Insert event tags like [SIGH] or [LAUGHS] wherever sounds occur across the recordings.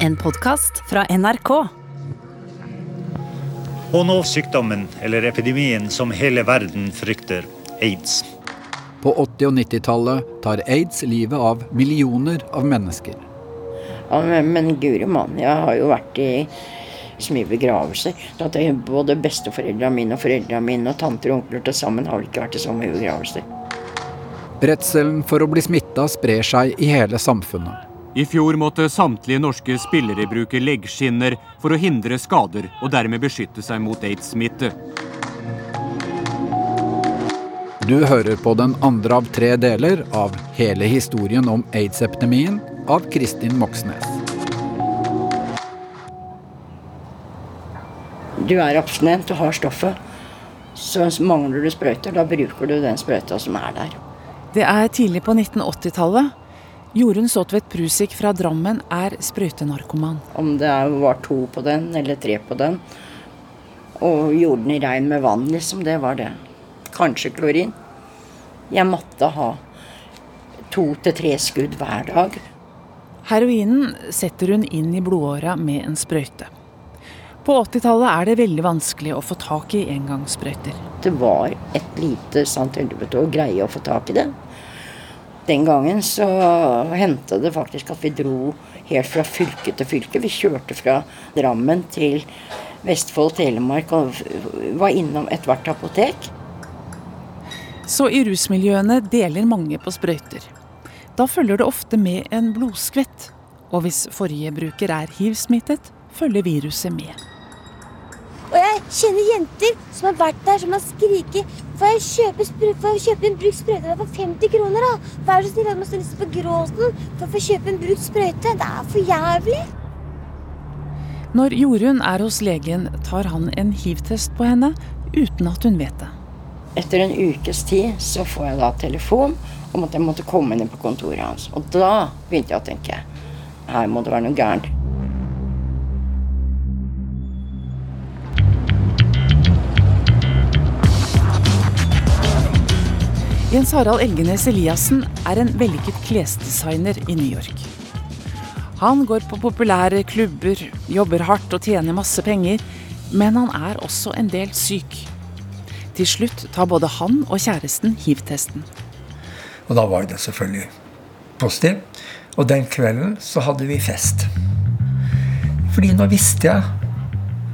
En podkast fra NRK. Og nå sykdommen, eller epidemien, som hele verden frykter aids. På 80- og 90-tallet tar aids livet av millioner av mennesker. Ja, men, men guri mann, jeg har jo vært i så mye begravelser. At jeg, både besteforeldrene mine og foreldrene mine og tanter og onkler til sammen har ikke vært i så mye begravelser. Redselen for å bli smitta sprer seg i hele samfunnet. I fjor måtte samtlige norske spillere bruke leggskinner for å hindre skader og dermed beskytte seg mot aids-smitte. Du hører på den andre av tre deler av hele historien om aids-epidemien av Kristin Moxnes. Du er abstinent, du har stoffet. Så mangler du sprøyter, da bruker du den sprøyta som er der. Det er tidlig på 1980-tallet. Jorunn Sotvedt Prusik fra Drammen er sprøytenarkoman. Om det var to på den eller tre på den. Og gjorde den i regn med vann, liksom. Det var det. Kanskje klorin. Jeg måtte ha to til tre skudd hver dag. Heroinen setter hun inn i blodåra med en sprøyte. På 80-tallet er det veldig vanskelig å få tak i engangssprøyter. Det var et lite sant helvete å greie å få tak i det. Den gangen så hendte det faktisk at vi dro helt fra fylke til fylke. Vi kjørte fra Drammen til Vestfold, Telemark og var innom ethvert apotek. Så i rusmiljøene deler mange på sprøyter. Da følger det ofte med en blodskvett. Og hvis forrige bruker er hiv-smittet, følger viruset med. Jeg kjenner jenter som har vært der, som har skriket Får jeg kjøpe, får jeg kjøpe en brukt sprøyte for 50 kroner, da? Vær så snill, jeg må stå litt på gråten for å få kjøpe en brukt sprøyte. Det er for jævlig. Når Jorunn er hos legen, tar han en hiv-test på henne uten at hun vet det. Etter en ukes tid så får jeg da telefon om at jeg måtte komme inn på kontoret hans. Og da begynte jeg å tenke her må det være noe gærent. Jens Harald Elgenes Eliassen er en vellykket klesdesigner i New York. Han går på populære klubber, jobber hardt og tjener masse penger, men han er også en del syk. Til slutt tar både han og kjæresten hiv-testen. Og da var det selvfølgelig positiv. Og den kvelden så hadde vi fest. Fordi nå visste jeg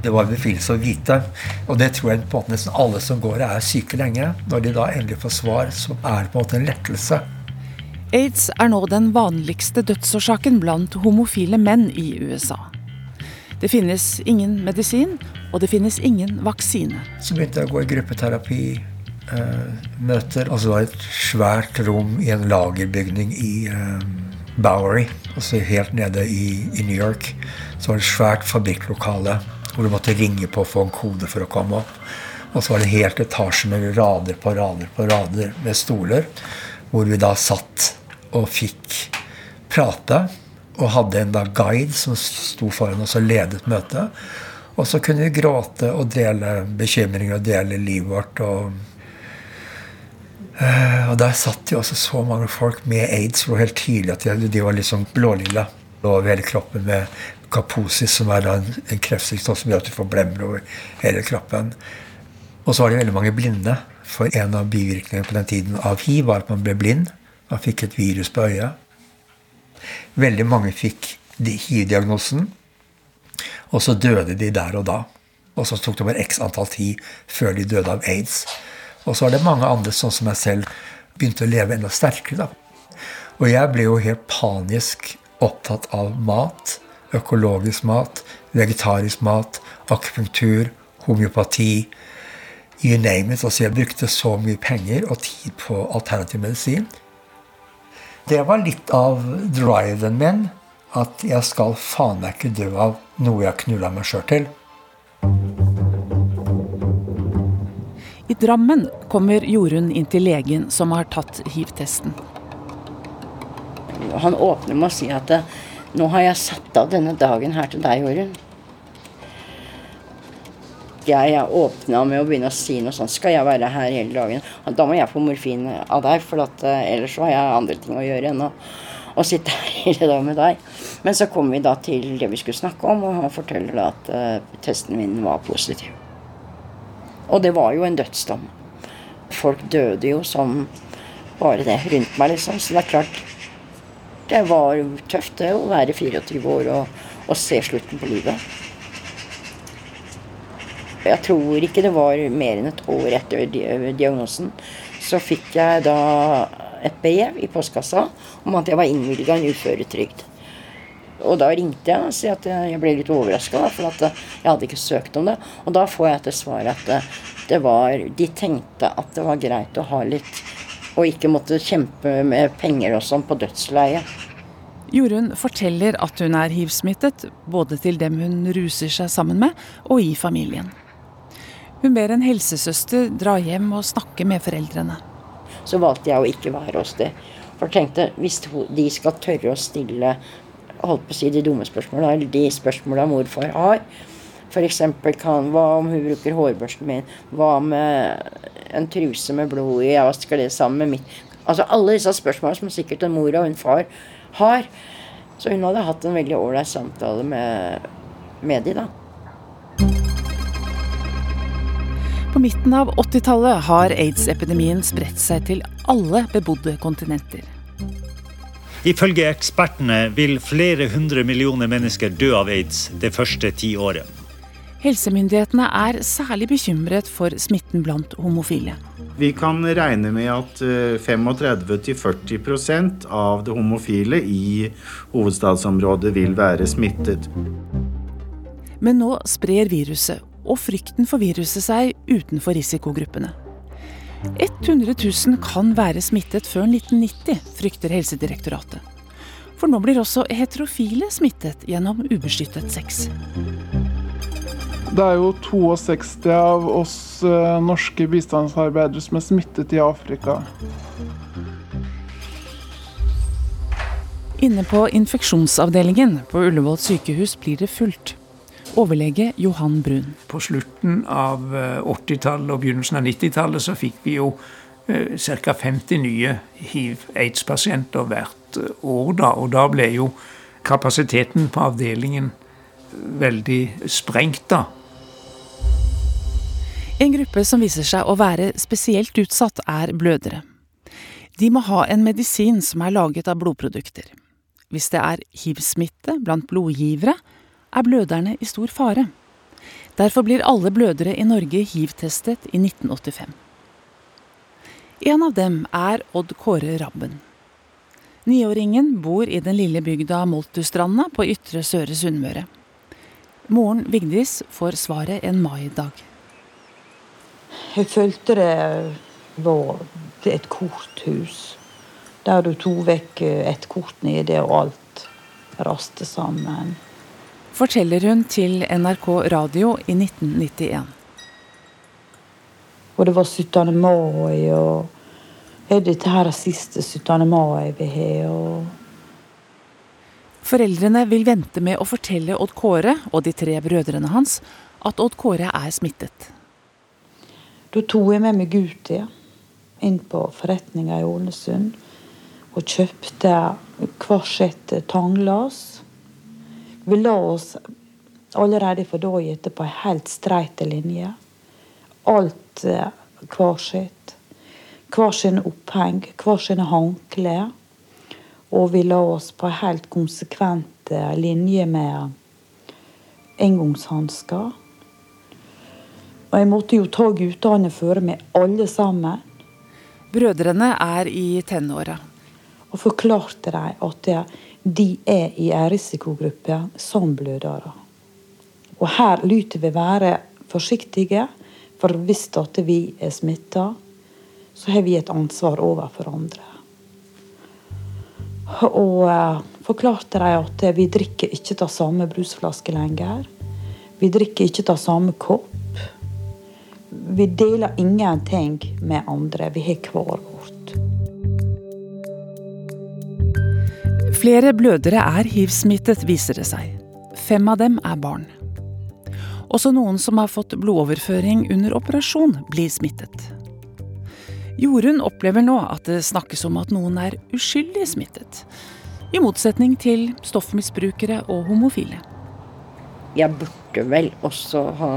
det var befrielse å vite. Og det tror jeg på en måte nesten alle som går og er syke lenge. Når de da endelig får svar, så er det på en måte en lettelse. Aids er nå den vanligste dødsårsaken blant homofile menn i USA. Det finnes ingen medisin, og det finnes ingen vaksine. Så begynte jeg å gå i gruppeterapi. Eh, møter. Altså det var et svært rom i en lagerbygning i eh, Bowery, altså helt nede i, i New York. Så var det et svært fabrikklokale hvor du måtte ringe på og få en kode for å komme opp. Og så var det helt etasje med rader på rader på rader med stoler, hvor vi da satt og fikk prate. Og hadde en da guide som sto foran oss og ledet møtet. Og så kunne vi gråte og dele bekymringer og dele livet vårt. Og, uh, og der satt jo også så mange folk med aids. Det var helt tydelig at de, de var liksom blålilla over hele kroppen med kaposis, som er en, en kreftsykdom som gjør at du får blemmer over hele kroppen. Og så var det veldig mange blinde. For en av bivirkningene på den tiden av hiv var at man ble blind. Man fikk et virus på øyet. Veldig mange fikk hiv-diagnosen, og så døde de der og da. Og så tok det bare x antall tid før de døde av aids. Og så var det mange andre, sånn som meg selv, begynte å leve enda sterkere. da. Og jeg ble jo helt panisk opptatt av mat økologisk mat, vegetarisk mat, akupunktur, homeopati. You name it. Altså jeg brukte så mye penger og tid på alternativ medisin. Det var litt av driven min. At jeg skal faen meg ikke dø av noe jeg knulla meg sjøl til. I Drammen kommer Jorunn inn til legen som har tatt hiv-testen. Han åpner med å si at nå har jeg satt av denne dagen her til deg, Jorunn. Jeg er åpna med å begynne å si noe sånt. Skal jeg være her hele dagen? Da må jeg få morfin av deg, for at, ellers så har jeg andre ting å gjøre enn å sitte [LAUGHS] her hele dag med deg. Men så kom vi da til det vi skulle snakke om, og han forteller da at uh, testen min var positiv. Og det var jo en dødsdom. Folk døde jo som bare det rundt meg, liksom. Så det er klart Det var tøft det å være 24 år og, og se slutten på livet. Jeg tror ikke det var mer enn et år etter diagnosen. Så fikk jeg da et brev i postkassa om at jeg var innvilga en uføretrygd. Og da ringte jeg og sa at jeg ble litt overraska, for at jeg hadde ikke søkt om det. Og da får jeg til svar at det var De tenkte at det var greit å ha litt, og ikke måtte kjempe med penger og sånn på dødsleiet. Jorunn forteller at hun er hiv-smittet, både til dem hun ruser seg sammen med, og i familien. Hun ber en helsesøster dra hjem og snakke med foreldrene. Så valgte jeg å ikke være hos dem. For jeg tenkte, hvis de skal tørre å stille holdt på å si de dumme spørsmåla, eller de spørsmåla morfar har, f.eks. hva om hun bruker hårbørsten min? Hva med en truse med blod i? Jeg vasker det sammen med mitt Altså alle disse spørsmålene som sikkert en mor og en far har. Så hun hadde hatt en veldig ålreit samtale med, med de da. På midten av 80-tallet har aids-epidemien spredt seg til alle bebodde kontinenter. Ifølge ekspertene vil flere hundre millioner mennesker dø av aids det første tiåret. Helsemyndighetene er særlig bekymret for smitten blant homofile. Vi kan regne med at 35-40 eh, av det homofile i hovedstadsområdet vil være smittet. Men nå sprer viruset og frykten for viruset seg utenfor risikogruppene. 100 000 kan være smittet før 1990, frykter Helsedirektoratet. For nå blir også heterofile smittet gjennom ubeskyttet sex. Det er jo 62 av oss eh, norske bistandsarbeidere som er smittet i Afrika. Inne på infeksjonsavdelingen på Ullevål sykehus blir det fullt overlege Johan Brun. På slutten av 80-tallet eh, og begynnelsen av 90-tallet så fikk vi jo eh, ca. 50 nye hiv-aids-pasienter hvert år. da, Og da ble jo kapasiteten på avdelingen veldig sprengt, da. En gruppe som viser seg å være spesielt utsatt, er blødere. De må ha en medisin som er laget av blodprodukter. Hvis det er hiv-smitte blant blodgivere, er bløderne i stor fare. Derfor blir alle blødere i Norge hiv-testet i 1985. En av dem er Odd Kåre Rabben. Niåringen bor i den lille bygda Moltustranda på ytre Søre Sunnmøre. Moren Vigdis får svaret en maidag. Jeg følte det var et korthus. Der du tok vekk et kort nede, og alt raste sammen forteller hun til NRK Radio i 1991. Og det var 17. mai, og er dette her siste 17. mai vi har? og... Foreldrene vil vente med å fortelle Odd Kåre og de tre brødrene hans at Odd Kåre er smittet. Da tok jeg med meg Guti inn på forretninga i Ålesund og kjøpte hvert sitt tannglass vi la oss allerede for da gitt på ei helt streit linje. Alt eh, hver sitt. Hver sine oppheng, hver sine håndklær. Og vi la oss på ei helt konsekvent eh, linje med engangshansker. Og jeg måtte jo ta guttene føre meg alle sammen. Brødrene er i tenåra. Og forklarte dem at de er i en risikogruppe som blødere. Og her lyter vi være forsiktige, for hvis at vi er smitta, så har vi et ansvar overfor andre. Og uh, forklarte de at vi drikker ikke av samme brusflaske lenger. Vi drikker ikke av samme kopp. Vi deler ingenting med andre. Vi har hver vårt. Flere blødere er hiv-smittet, viser det seg. Fem av dem er barn. Også noen som har fått blodoverføring under operasjon, blir smittet. Jorunn opplever nå at det snakkes om at noen er uskyldig smittet. I motsetning til stoffmisbrukere og homofile. Jeg burde vel også ha,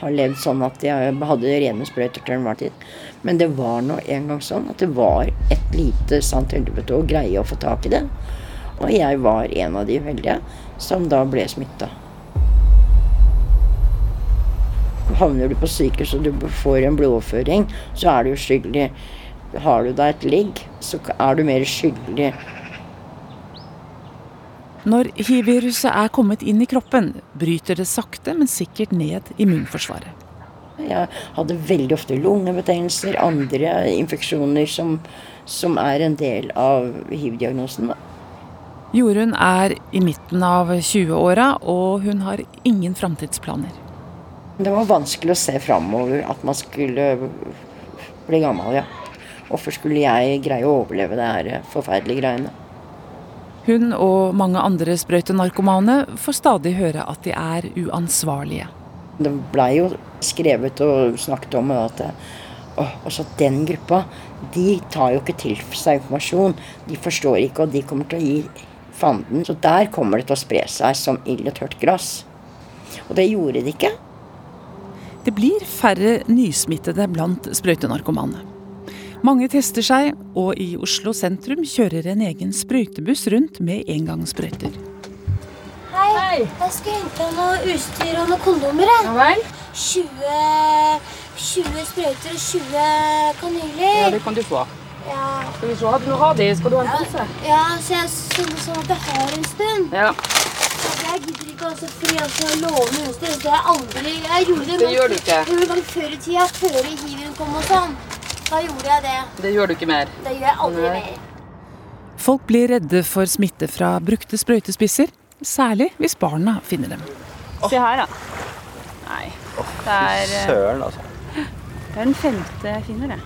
ha levd sånn at jeg hadde rene sprøyter til enhver tid. Men det var nå en gang sånn at det var et lite sant helvete å greie å få tak i det. Og jeg var en av de veldige som da ble smitta. Havner du på sykehus og du får en blodoverføring, så er du uskyldig. Har du da et ligg, så er du mer skyldig. Når hiv-viruset er kommet inn i kroppen, bryter det sakte, men sikkert ned immunforsvaret. Jeg hadde veldig ofte lungebetennelser, andre infeksjoner som, som er en del av hiv-diagnosen. Jorunn er i midten av 20-åra, og hun har ingen framtidsplaner. Det var vanskelig å se framover at man skulle bli gammel, ja. Hvorfor skulle jeg greie å overleve det her forferdelige greiene? Hun og mange andre sprøytenarkomane får stadig høre at de er uansvarlige. Det blei jo skrevet og snakket om at også den gruppa, de tar jo ikke til seg informasjon. De forstår ikke, og de kommer til å gi fanden. Så der kommer det til å spre seg som ild og tørt gress. Og det gjorde det ikke. Det blir færre nysmittede blant sprøytenarkomane. Mange tester seg, og i Oslo sentrum kjører en egen sprøytebuss rundt med engangssprøyter. Hei. Hei. Jeg skulle hente noe utstyr og noen kondomer. Ja vel? 20, 20 sprøyter og 20 kanyler. Ja, det kan du få. Ja. Skal vi se, Har du noe radis? Skal du ha en pose? Ja, så jeg så sånn at jeg har en stund. Ja. Jeg gidder ikke altså fordi jeg skal love noe utstyr. Det har jeg aldri Jeg gjorde det, Det gjør du ikke. En gang før i tida, før hiven kom og sånn. Da gjorde jeg det. Det gjør du ikke mer. Det gjør jeg aldri Nei. mer. Folk blir redde for smitte fra brukte sprøytespisser, særlig hvis barna finner dem. Se her, da. Nei. Det er eh, Søren, altså. Det er den femte jeg finner, det.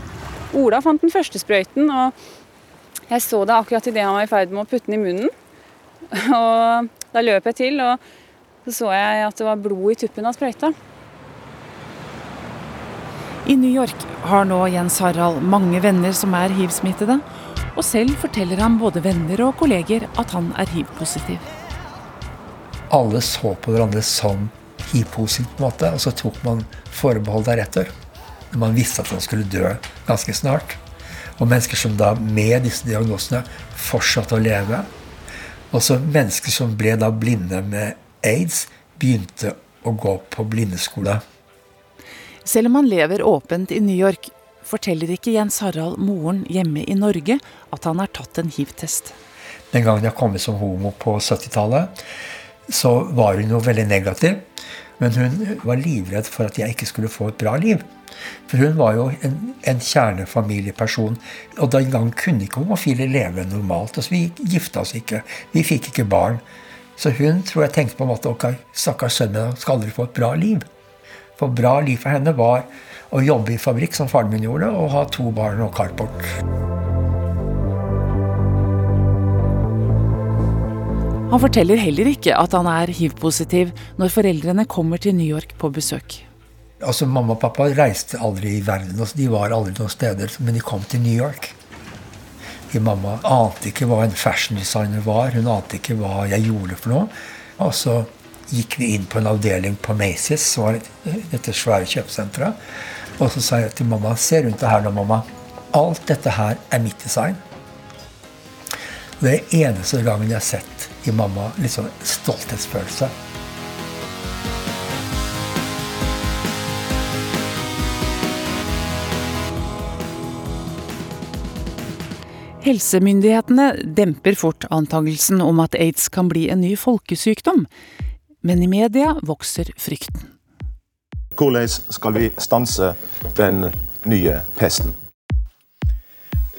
Ola fant den første sprøyten, og jeg så det akkurat idet han var i ferd med å putte den i munnen. [LAUGHS] Og da løp jeg til, og så så jeg at det var blod i tuppen av sprøyta. I New York har nå Jens Harald mange venner som er hiv-smittede, og selv forteller han både venner og kolleger at han er hiv-positiv. Alle så på hverandre som hiv-positive, på en måte, og så tok man forbehold deretter. Når man visste at man skulle dø ganske snart. Og mennesker som da med disse diagnosene fortsatte å leve. Også mennesker som ble da blinde med aids, begynte å gå på blindeskole. Selv om han lever åpent i New York, forteller ikke Jens Harald moren hjemme i Norge at han har tatt en hiv-test. Den gangen jeg kom ut som homo på 70-tallet, så var hun jo veldig negativ. Men hun var livredd for at jeg ikke skulle få et bra liv. For hun var jo en, en kjernefamilieperson. Og den gang kunne ikke homofile leve normalt. Altså, vi gifta oss ikke. Vi fikk ikke barn. Så hun tror jeg tenkte på en måte ok, stakkars sønnen min skal aldri få et bra liv. For bra liv for henne var å jobbe i fabrikk, som faren min gjorde, og ha to barn og carport. Han forteller heller ikke at han er hiv-positiv når foreldrene kommer til New York på besøk. Altså, Mamma og pappa reiste aldri i verden. Altså, de var aldri noen steder, men de kom til New York. Mamma ante ikke hva en fashion designer var. Hun ante ikke hva jeg gjorde for noe. Og så gikk vi inn på en avdeling på Macy's, som var dette svære kjøpesenteret. Og så sa jeg til mamma Se rundt deg her nå, mamma. Alt dette her er mitt design. Det er eneste gangen jeg har sett i mamma litt sånn stolthetsfølelse. Helsemyndighetene demper fort antagelsen om at aids kan bli en ny folkesykdom, men i media vokser frykten. Hvordan skal vi stanse den nye pesten?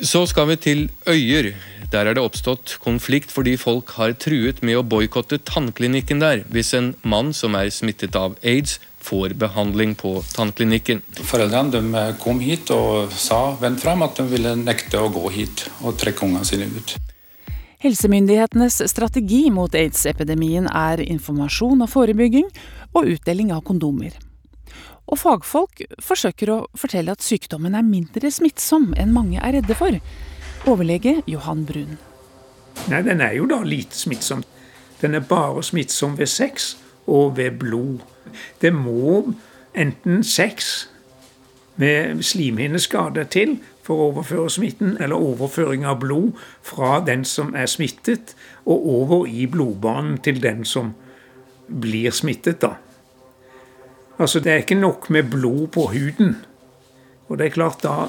Så skal vi til Øyer. Der er det oppstått konflikt fordi folk har truet med å boikotte tannklinikken der hvis en mann som er smittet av aids, får behandling på tannklinikken. Foreldrene de kom hit og sa vendt fram at de ville nekte å gå hit og trekke ungene sine ut. Helsemyndighetenes strategi mot aids-epidemien er informasjon og forebygging og utdeling av kondomer. Og fagfolk forsøker å fortelle at sykdommen er mindre smittsom enn mange er redde for. Overlege Johan Brun. Nei, den er jo da lite smittsom. Den er bare smittsom ved sex og ved blod. Det må enten sex med slimhinneskade til for å overføre smitten, eller overføring av blod fra den som er smittet, og over i blodbanen til den som blir smittet. da. Altså, Det er ikke nok med blod på huden. Og det er klart, Da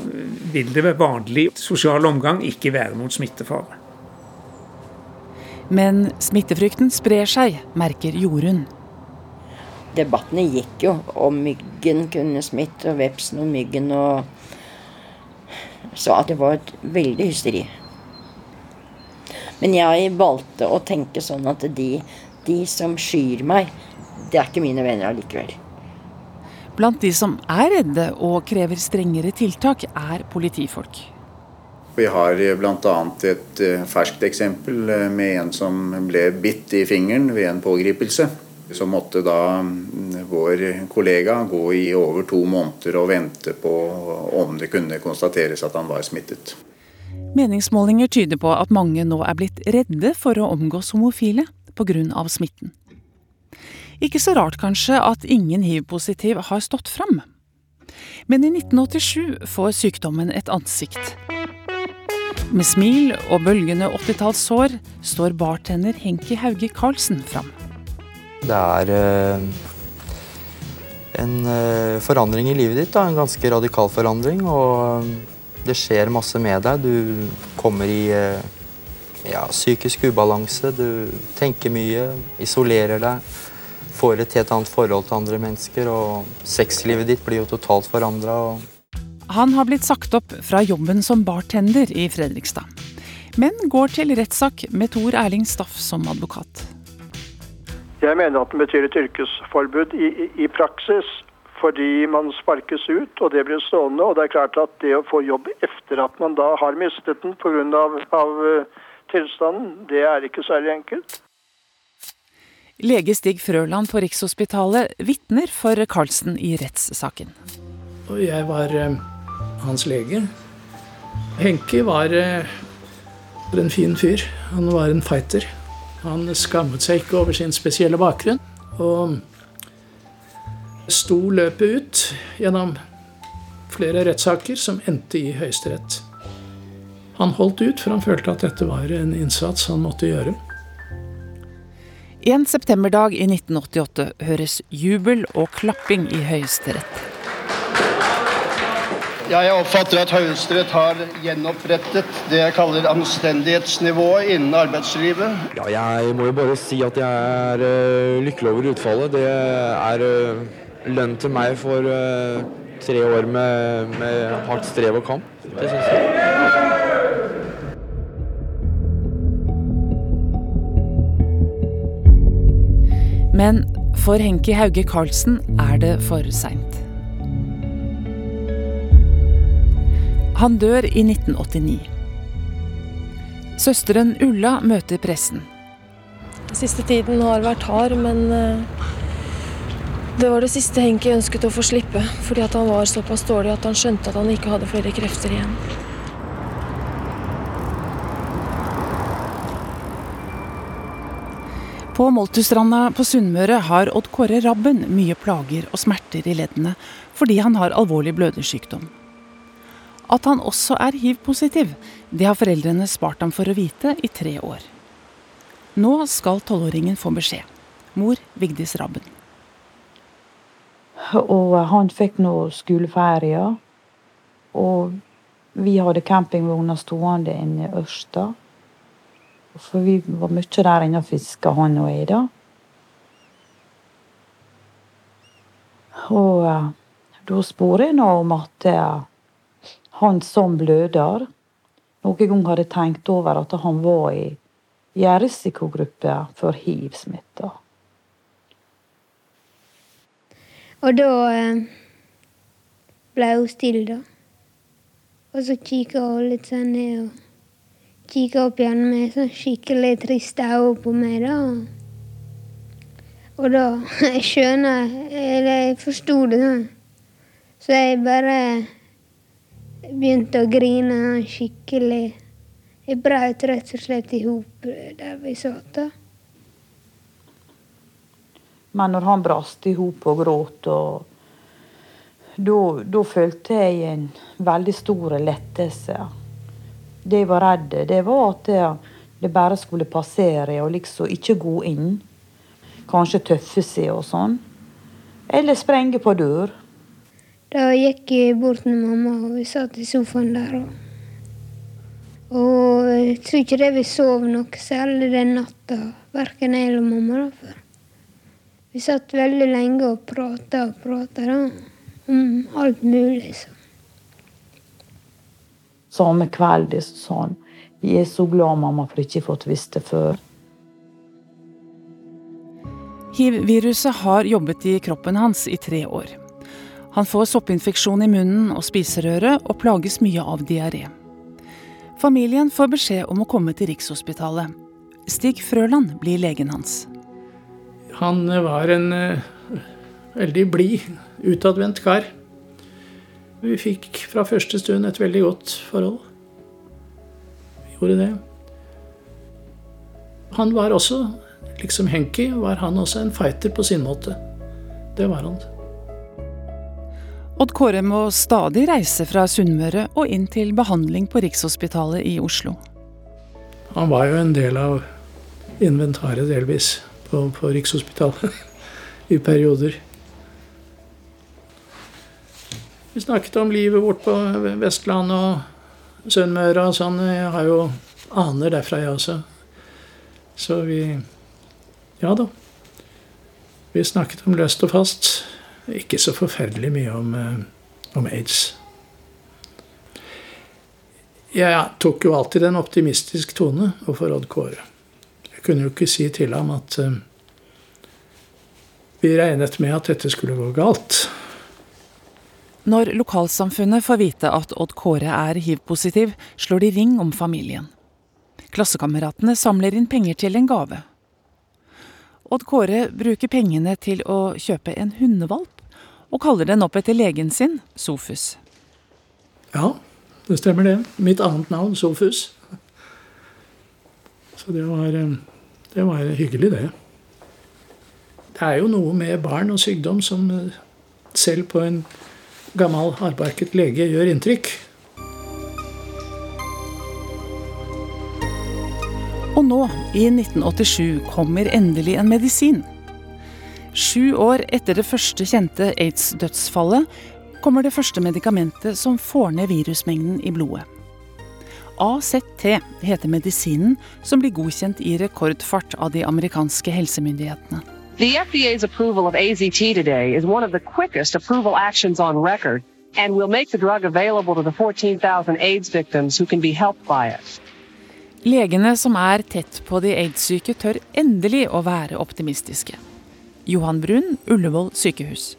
vil det ved vanlig sosial omgang ikke være noen smittefare. Men smittefrykten sprer seg, merker Jorunn. Debattene gikk jo om myggen kunne smitte, og vepsen og myggen og Så at det var et veldig hysteri. Men jeg valgte å tenke sånn at de, de som skyr meg, det er ikke mine venner allikevel. Blant de som er redde og krever strengere tiltak, er politifolk. Vi har bl.a. et eh, ferskt eksempel eh, med en som ble bitt i fingeren ved en pågripelse. Så måtte da mm, vår kollega gå i over to måneder og vente på om det kunne konstateres at han var smittet. Meningsmålinger tyder på at mange nå er blitt redde for å omgås homofile pga. smitten. Ikke så rart kanskje at ingen hiv-positiv har stått fram. Men i 1987 får sykdommen et ansikt. Med smil og bølgende 80-tallssår står bartender Henki Hauge Karlsen fram. Det er eh, en eh, forandring i livet ditt, da. en ganske radikal forandring. Og eh, det skjer masse med deg. Du kommer i ja, psykisk ubalanse. Du tenker mye, isolerer deg. Får et helt annet forhold til andre mennesker. Og sexlivet ditt blir jo totalt forandra. Han har blitt sagt opp fra jobben som bartender i Fredrikstad. Men går til rettssak med Tor Erling Staff som advokat. Jeg mener at den betyr et yrkesforbud i, i, i, praksis. Fordi man sparkes ut, og det blir stående. Og det er klart at det å få jobb etter at man da har mistet den pga. Av, av uh, tilstanden, det er ikke særlig enkelt. Lege Stig Frøland på Rikshospitalet vitner for Karlsen i rettssaken. Og jeg var uh, hans lege. Henki var uh, en fin fyr. Han var en fighter. Han skammet seg ikke over sin spesielle bakgrunn. Og sto løpet ut gjennom flere rettssaker som endte i Høyesterett. Han holdt ut, for han følte at dette var en innsats han måtte gjøre. En septemberdag i 1988 høres jubel og klapping i Høyesterett. Ja, jeg oppfatter at Høyesterett har gjenopprettet det jeg kaller anstendighetsnivået innen arbeidslivet. Ja, jeg må jo bare si at jeg er uh, lykkelig over utfallet. Det er uh, lønn til meg for uh, tre år med, med hardt strev og kamp. Det syns jeg. Men for Henki Hauge Karlsen er det for seint. Han dør i 1989. Søsteren Ulla møter pressen. Siste tiden har vært hard, men eh, det var det siste Henki ønsket å få slippe. Fordi at han var såpass dårlig at han skjønte at han ikke hadde flere krefter igjen. På Moltustranda på Sunnmøre har Odd Kåre Rabben mye plager og smerter i leddene fordi han har alvorlig blødersykdom. At han også er hiv-positiv, det har foreldrene spart ham for å vite i tre år. Nå skal tolvåringen få beskjed. Mor Vigdis Rabben. Og han fikk nå skoleferie. Og vi hadde campingvogna stående inne i Ørsta. For vi var mye der inne og fiska, han og jeg, da. Og uh, da spurte jeg nå om at uh, han som bløder, noen gang hadde tenkt over at han var i, i en risikogruppe for hiv-smitta. Og da eh, ble hun stille, da. Og så kikka hun litt sånn ned og kikka opp igjen med sånn skikkelig triste øyne på meg, da. Og da [LAUGHS] Jeg skjønner Eller jeg forsto det sånn. Så jeg bare begynte å grine skikkelig Jeg brøt rett og slett i hop der vi satt. Men når han brast i hop og gråt, da følte jeg en veldig stor lettelse. Det jeg var redd det var at det, det bare skulle passere og liksom ikke gå inn. Kanskje tøffe seg og sånn. Eller sprenge på dør. Da gikk jeg bort med mamma, og vi satt i sofaen der. Og, og jeg tror ikke det vi sov noe særlig den natta, verken jeg eller mamma. da, for Vi satt veldig lenge og prata og prata om alt mulig. Så. Samme kveld sa han jeg er så glad mamma for ikke fått visst det før. Hiv-viruset har jobbet i kroppen hans i tre år. Han får soppinfeksjon i munnen og spiserøret og plages mye av diaré. Familien får beskjed om å komme til Rikshospitalet. Stig Frøland blir legen hans. Han var en uh, veldig blid, utadvendt kar. Vi fikk fra første stund et veldig godt forhold. Vi gjorde det. Han var også liksom Henki var han også en fighter på sin måte. Det var han. Odd Kåre må stadig reise fra Sunnmøre og inn til behandling på Rikshospitalet i Oslo. Han var jo en del av inventaret, delvis, på, på Rikshospitalet [LAUGHS] i perioder. Vi snakket om livet vårt på Vestlandet og Sunnmøre og sånn. Jeg har jo aner derfra, jeg også. Så vi ja da. Vi snakket om løst og fast. Ikke så forferdelig mye om, eh, om aids. Jeg tok jo alltid en optimistisk tone overfor Odd Kåre. Jeg kunne jo ikke si til ham at uh, vi regnet med at dette skulle gå galt. Når lokalsamfunnet får vite at Odd Kåre er hiv-positiv, slår de ring om familien. Klassekameratene samler inn penger til en gave. Odd Kåre bruker pengene til å kjøpe en hundevalp, og kaller den opp etter legen sin, Sofus. Ja, det stemmer det. Mitt annet navn, Sofus. Så det var, eh, det var hyggelig, det. Det er jo noe med barn og sykdom som eh, selv på en gammel, hardbarket lege gjør inntrykk. Og nå, i 1987, kommer endelig en medisin. Sju år etter det første kjente aids-dødsfallet kommer det første medikamentet som får ned virusmengden i blodet. AZT heter medisinen som blir godkjent i rekordfart av de amerikanske helsemyndighetene. The FDA's approval of AZT today is one of the quickest approval actions on record and will make the drug available to the 14,000 AIDS victims who can be helped by it. Legene som er tett på de aids-syke, tør endelig å være optimistiske. Johan Brun, Ullevål sykehus.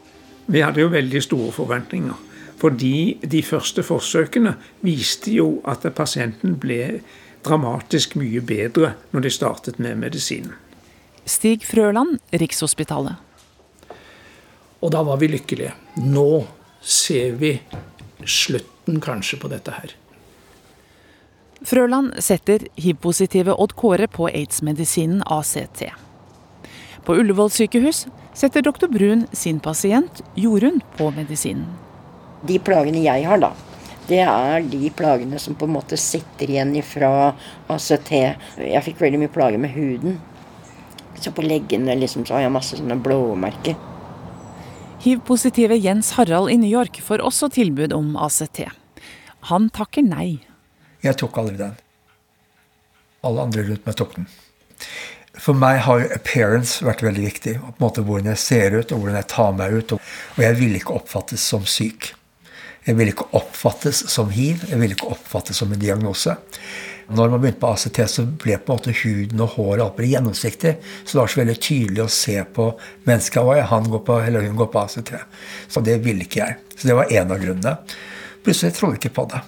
Vi hadde jo veldig store forventninger. Fordi de første forsøkene viste jo at pasienten ble dramatisk mye bedre når de startet med medisinen. Stig Frøland, Rikshospitalet. Og da var vi lykkelige. Nå ser vi slutten kanskje på dette her. Frøland setter hiv-positive Odd Kåre på aids-medisinen ACT. På Ullevål sykehus setter doktor Brun sin pasient Jorunn på medisinen. De plagene jeg har, da, det er de plagene som på en måte sitter igjen fra ACT. Jeg fikk veldig mye plager med huden. Så på leggene liksom, så har jeg masse sånne blåmerker. Hiv-positive Jens Harald i New York får også tilbud om ACT. Han takker nei. Jeg tok aldri den. Alle andre rundt meg tok den. For meg har appearance vært veldig viktig. på en måte Hvordan jeg ser ut, og hvordan jeg tar meg ut. Og jeg ville ikke oppfattes som syk. Jeg ville ikke oppfattes som hiv. Jeg ville ikke oppfattes som en diagnose. Når man begynte på ACT, så ble på en måte huden og håret alt ble gjennomsiktig. Så det var så veldig tydelig å se på mennesket. Oi, han går på, eller hun går på ACT. Så det ville ikke jeg. Så det var en av grunnene. Plutselig trodde jeg ikke på det.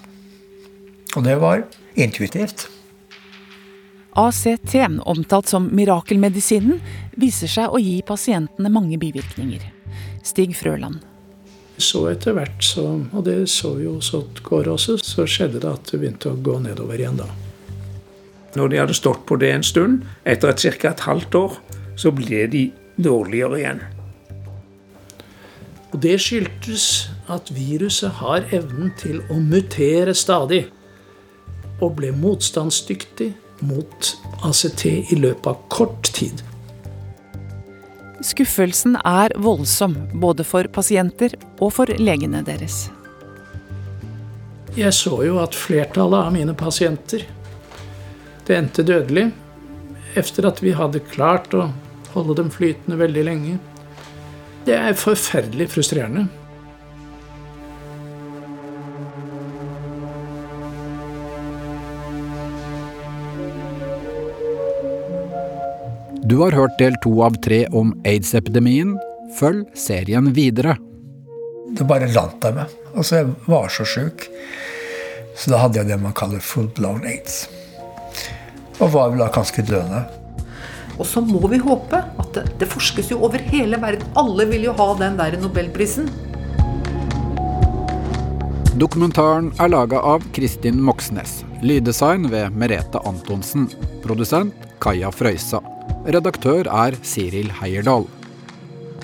Og det var intuitivt. ACT, omtalt som mirakelmedisinen, viser seg å gi pasientene mange bivirkninger. Stig Frøland. Så etter hvert, så, og det så jo så går også, så skjedde det at det begynte å gå nedover igjen da. Når de hadde stått på det en stund, etter et ca. et halvt år, så ble de dårligere igjen. Og Det skyldtes at viruset har evnen til å mutere stadig, og ble motstandsdyktig mot ACT i løpet av kort tid. Skuffelsen er voldsom, både for pasienter og for legene deres. Jeg så jo at flertallet av mine pasienter det endte dødelig etter at vi hadde klart å holde dem flytende veldig lenge. Det er forferdelig frustrerende. Du har hørt del to av tre om aids-epidemien. Følg serien videre. Det bare landt jeg med. Altså, jeg var så sjuk. Så da hadde jeg det man kaller full blown aids. Og var vel da ganske døende. Og så må vi håpe at det, det, forskes jo over hele verden. Alle vil jo ha den der nobelprisen. Dokumentaren er laga av Kristin Moxnes. Lyddesign ved Merete Antonsen. Produsent Kaja Frøysa. Redaktør er Siril Heierdal.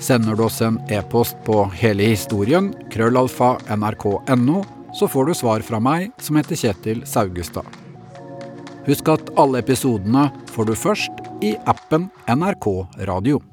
Sender du oss en e-post på hele historien, krøllalfa nrk.no, så får du svar fra meg, som heter Kjetil Saugestad. Husk at alle episodene får du først i appen NRK Radio.